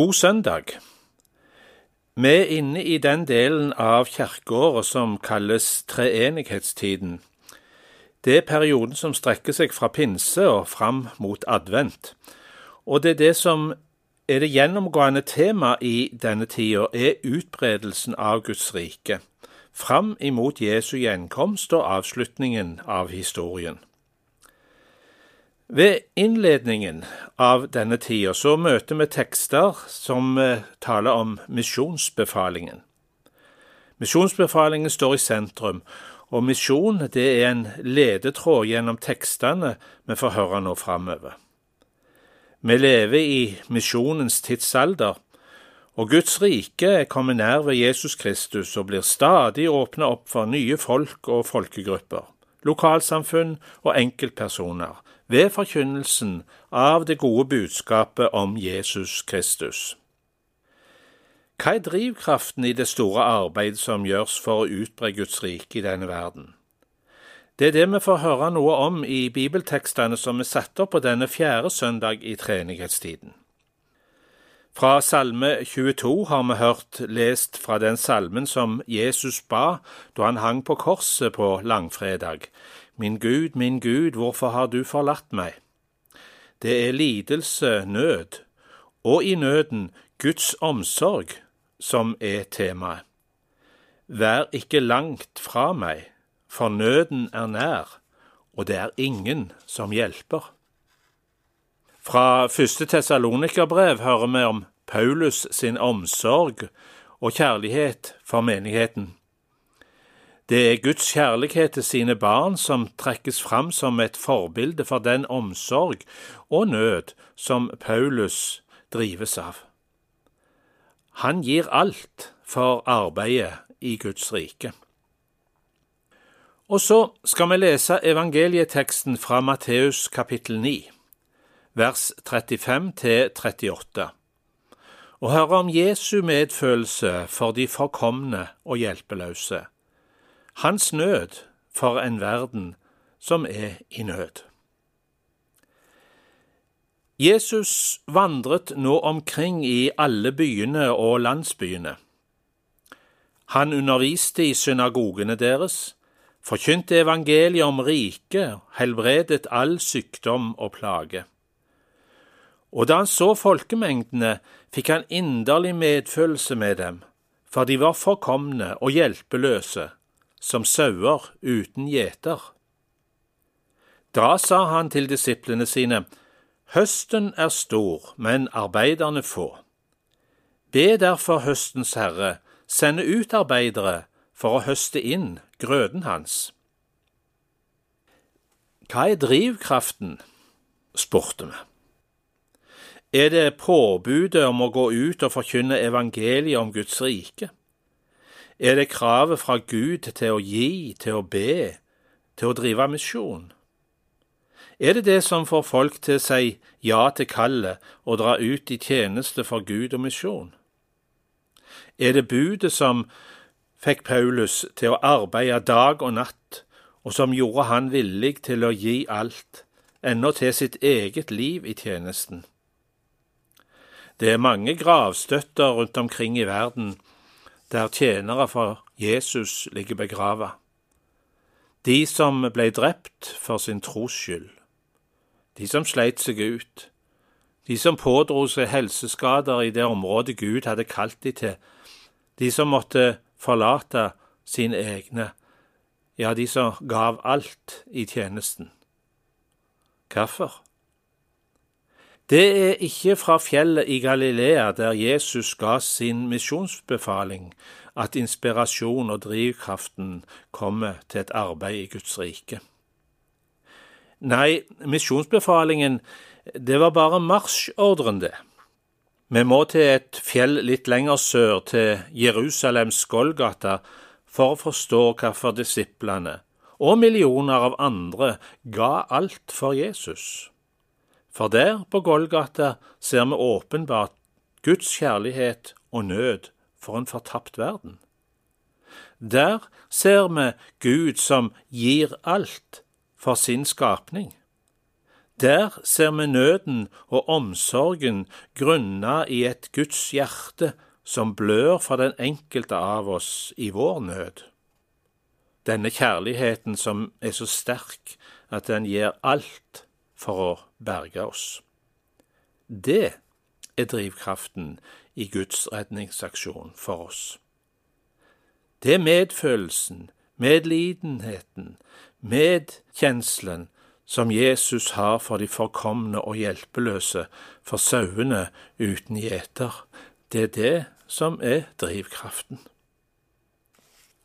God søndag. Vi er inne i den delen av kirkeåret som kalles treenighetstiden. Det er perioden som strekker seg fra pinse og fram mot advent. Og det er det som er det gjennomgående tema i denne tida, er utbredelsen av Guds rike, fram imot Jesu gjenkomst og avslutningen av historien. Ved innledningen av denne tida så møter vi tekster som eh, taler om misjonsbefalingen. Misjonsbefalingen står i sentrum, og misjon det er en ledetråd gjennom tekstene vi får høre nå framover. Vi lever i misjonens tidsalder, og Guds rike er kommet nær ved Jesus Kristus og blir stadig åpna opp for nye folk og folkegrupper, lokalsamfunn og enkeltpersoner ved forkynnelsen av det gode budskapet om Jesus Kristus. Hva er drivkraften i det store arbeidet som gjøres for å utbre Guds rike i denne verden? Det er det vi får høre noe om i bibeltekstene som er satt opp på denne fjerde søndag i treenighetstiden. Fra Salme 22 har vi hørt lest fra den salmen som Jesus ba da han hang på korset på langfredag, Min Gud, min Gud, hvorfor har du forlatt meg? Det er lidelse, nød, og i nøden Guds omsorg som er temaet. Vær ikke langt fra meg, for nøden er nær, og det er ingen som hjelper. Fra første Tessalonikerbrev hører vi om Paulus sin omsorg og kjærlighet for menigheten. Det er Guds kjærlighet til sine barn som trekkes fram som et forbilde for den omsorg og nød som Paulus drives av. Han gir alt for arbeidet i Guds rike. Og så skal vi lese evangelieteksten fra Matteus kapittel 9, vers 35 til 38, og høre om Jesu medfølelse for de forkomne og hjelpeløse hans nød for en verden som er i nød. Jesus vandret nå omkring i alle byene og landsbyene. Han underviste i synagogene deres, forkynte evangeliet om riket, helbredet all sykdom og plage. Og da han så folkemengdene, fikk han inderlig medfølelse med dem, for de var forkomne og hjelpeløse som sauer uten gjeter. Da sa han til disiplene sine, Høsten er stor, men arbeiderne få. Be derfor høstens herre sende ut arbeidere for å høste inn grøden hans. Hva er drivkraften? spurte vi. Er det påbudet om å gå ut og forkynne evangeliet om Guds rike? Er det kravet fra Gud til å gi, til å be, til å drive misjon? Er det det som får folk til å si ja til kallet og dra ut i tjeneste for Gud og misjon? Er det budet som fikk Paulus til å arbeide dag og natt, og som gjorde han villig til å gi alt, ennå til sitt eget liv i tjenesten? Det er mange gravstøtter rundt omkring i verden der tjenere for Jesus ligger begrava. De som ble drept for sin tros skyld. De som sleit seg ut. De som pådro seg helseskader i det området Gud hadde kalt de til. De som måtte forlate sine egne. Ja, de som gav alt i tjenesten. Hvorfor? Det er ikke fra fjellet i Galilea, der Jesus ga sin misjonsbefaling, at inspirasjon og drivkraften kommer til et arbeid i Guds rike. Nei, misjonsbefalingen, det var bare marsjordren, det. Vi må til et fjell litt lenger sør, til Jerusalems Golgata, for å forstå hvorfor disiplene og millioner av andre ga alt for Jesus. For der, på Golgata, ser vi åpenbart Guds kjærlighet og nød for en fortapt verden. Der ser vi Gud som gir alt for sin skapning. Der ser vi nøden og omsorgen grunna i et Guds hjerte som blør for den enkelte av oss i vår nød. Denne kjærligheten som er så sterk at den gir alt for å berge oss. Det er drivkraften i Guds redningsaksjon for oss. Det er medfølelsen, medlidenheten, medkjenslen som Jesus har for de forkomne og hjelpeløse, for sauene uten gjeter. Det er det som er drivkraften.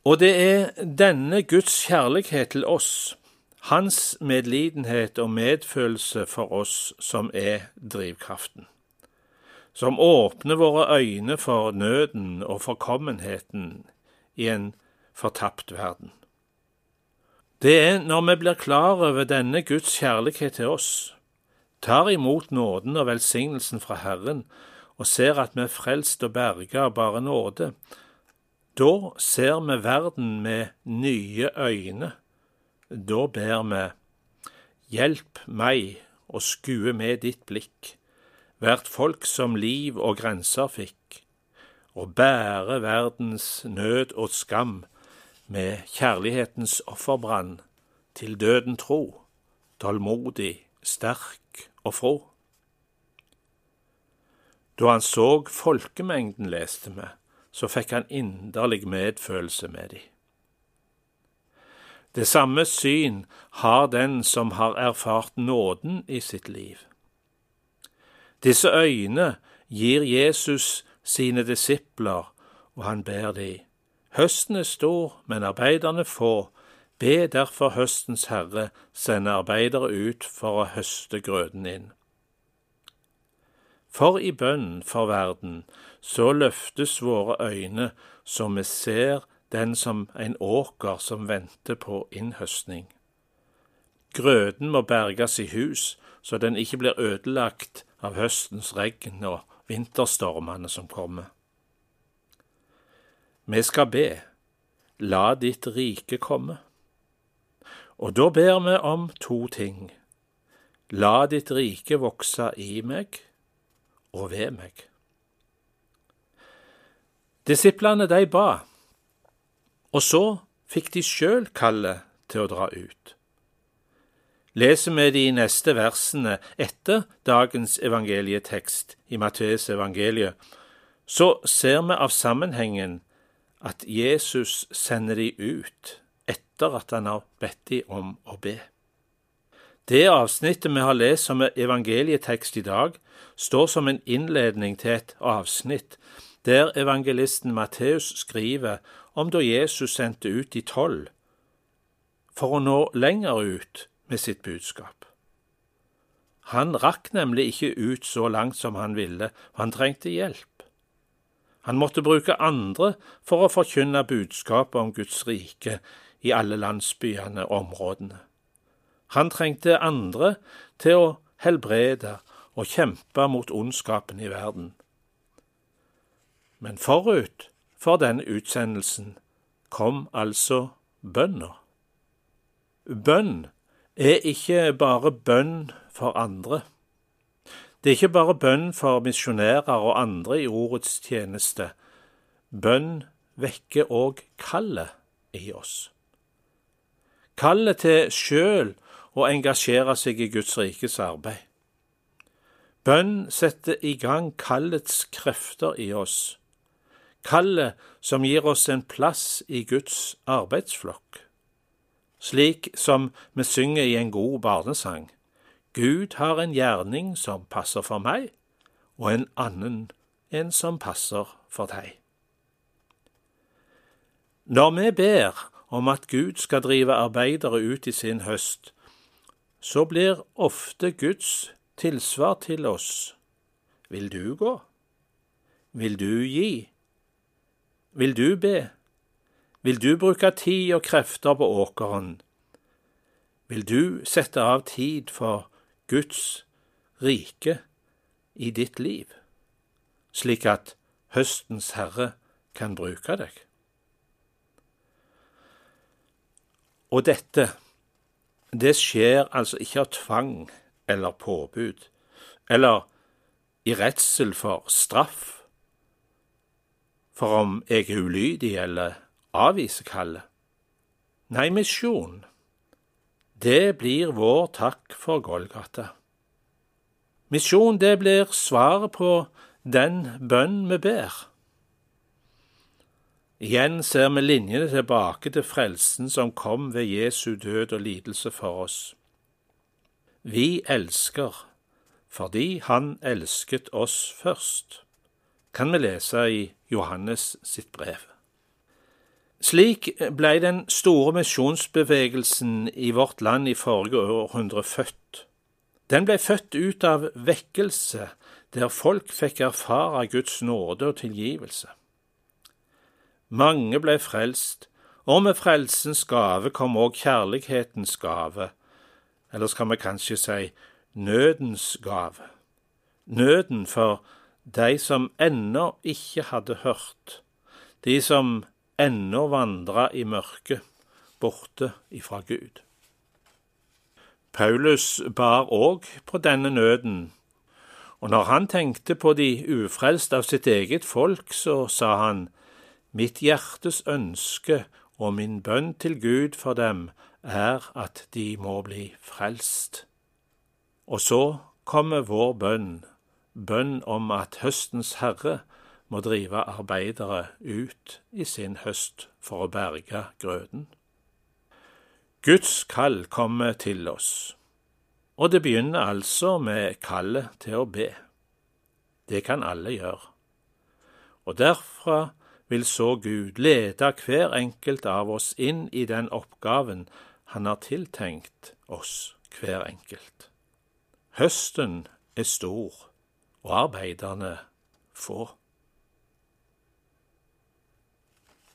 Og det er denne Guds kjærlighet til oss, hans medlidenhet og medfølelse for oss, som er drivkraften. Som åpner våre øyne for nøden og forkommenheten i en fortapt verden. Det er når vi blir klar over denne Guds kjærlighet til oss, tar imot nåden og velsignelsen fra Herren og ser at vi er frelst og berga av bare nåde, da ser vi verden med nye øyne. Da ber vi, hjelp meg å skue med ditt blikk, hvert folk som liv og grenser fikk, og bære verdens nød og skam med kjærlighetens offerbrann til døden tro, tålmodig, sterk og fro. Da han så folkemengden, leste vi, så fikk han inderlig medfølelse med de. Det samme syn har den som har erfart nåden i sitt liv. Disse øyne gir Jesus sine disipler, og han ber de. Høsten er stor, men arbeiderne få. Be derfor høstens herre sende arbeidere ut for å høste grøden inn. For i bønnen for verden så løftes våre øyne så vi ser den som en åker som venter på innhøstning. Grøden må berges i hus, så den ikke blir ødelagt av høstens regn og vinterstormene som kommer. Vi skal be, la ditt rike komme. Og da ber vi om to ting. La ditt rike vokse i meg og ved meg. Disiplene de ba, og så fikk de sjøl kallet til å dra ut. Leser vi de neste versene etter dagens evangelietekst i Matteus evangeliet, så ser vi av sammenhengen at Jesus sender de ut etter at han har bedt de om å be. Det avsnittet vi har lest som evangelietekst i dag, står som en innledning til et avsnitt der evangelisten Matteus skriver om da Jesus sendte ut de tolv for å nå lenger ut med sitt budskap. Han rakk nemlig ikke ut så langt som han ville, og han trengte hjelp. Han måtte bruke andre for å forkynne budskapet om Guds rike i alle landsbyene og områdene. Han trengte andre til å helbrede og kjempe mot ondskapen i verden. Men forut for denne utsendelsen kom altså bønna. Bønn er ikke bare bønn for andre. Det er ikke bare bønn for misjonærer og andre i ordets tjeneste. Bønn vekker òg kallet i oss. Kallet til sjøl å engasjere seg i Guds rikes arbeid. Bønn setter i gang kallets krefter i oss, kallet som gir oss en plass i Guds arbeidsflokk. Slik som vi synger i en god barnesang, Gud har en gjerning som passer for meg, og en annen en som passer for deg. Når vi ber om at Gud skal drive arbeidere ut i sin høst, så blir ofte Guds tilsvar til oss. Vil du gå? Vil du gi? Vil du be? Vil du bruke tid og krefter på åkeren? Vil du sette av tid for Guds rike i ditt liv, slik at høstens herre kan bruke deg? Og dette, det skjer altså ikke av tvang eller påbud, eller i redsel for straff for om jeg er ulydig eller avviser kallet. Nei, misjon, det blir vår takk for Golgata. Misjon, det blir svaret på den bønn vi ber. Igjen ser vi linjene tilbake til frelsen som kom ved Jesu død og lidelse for oss. Vi elsker fordi Han elsket oss først, kan vi lese i Johannes sitt brev. Slik ble den store misjonsbevegelsen i vårt land i forrige århundre født. Den ble født ut av vekkelse, der folk fikk erfare Guds nåde og tilgivelse. Mange ble frelst, og med frelsens gave kom òg kjærlighetens gave, eller skal vi kanskje si nødens gave. Nøden for de som ennå ikke hadde hørt, de som ennå vandra i mørket, borte ifra Gud. Paulus bar òg på denne nøden, og når han tenkte på de ufrelste av sitt eget folk, så sa han, Mitt hjertes ønske og min bønn til Gud for dem er at de må bli frelst. Og så kommer vår bønn, bønn om at høstens herre må drive arbeidere ut i sin høst for å berge grøden. Guds kall kommer til oss, og det begynner altså med kallet til å be. Det kan alle gjøre. Og derfra vil så Gud lede hver enkelt av oss inn i den oppgaven Han har tiltenkt oss hver enkelt. Høsten er stor, og arbeiderne få.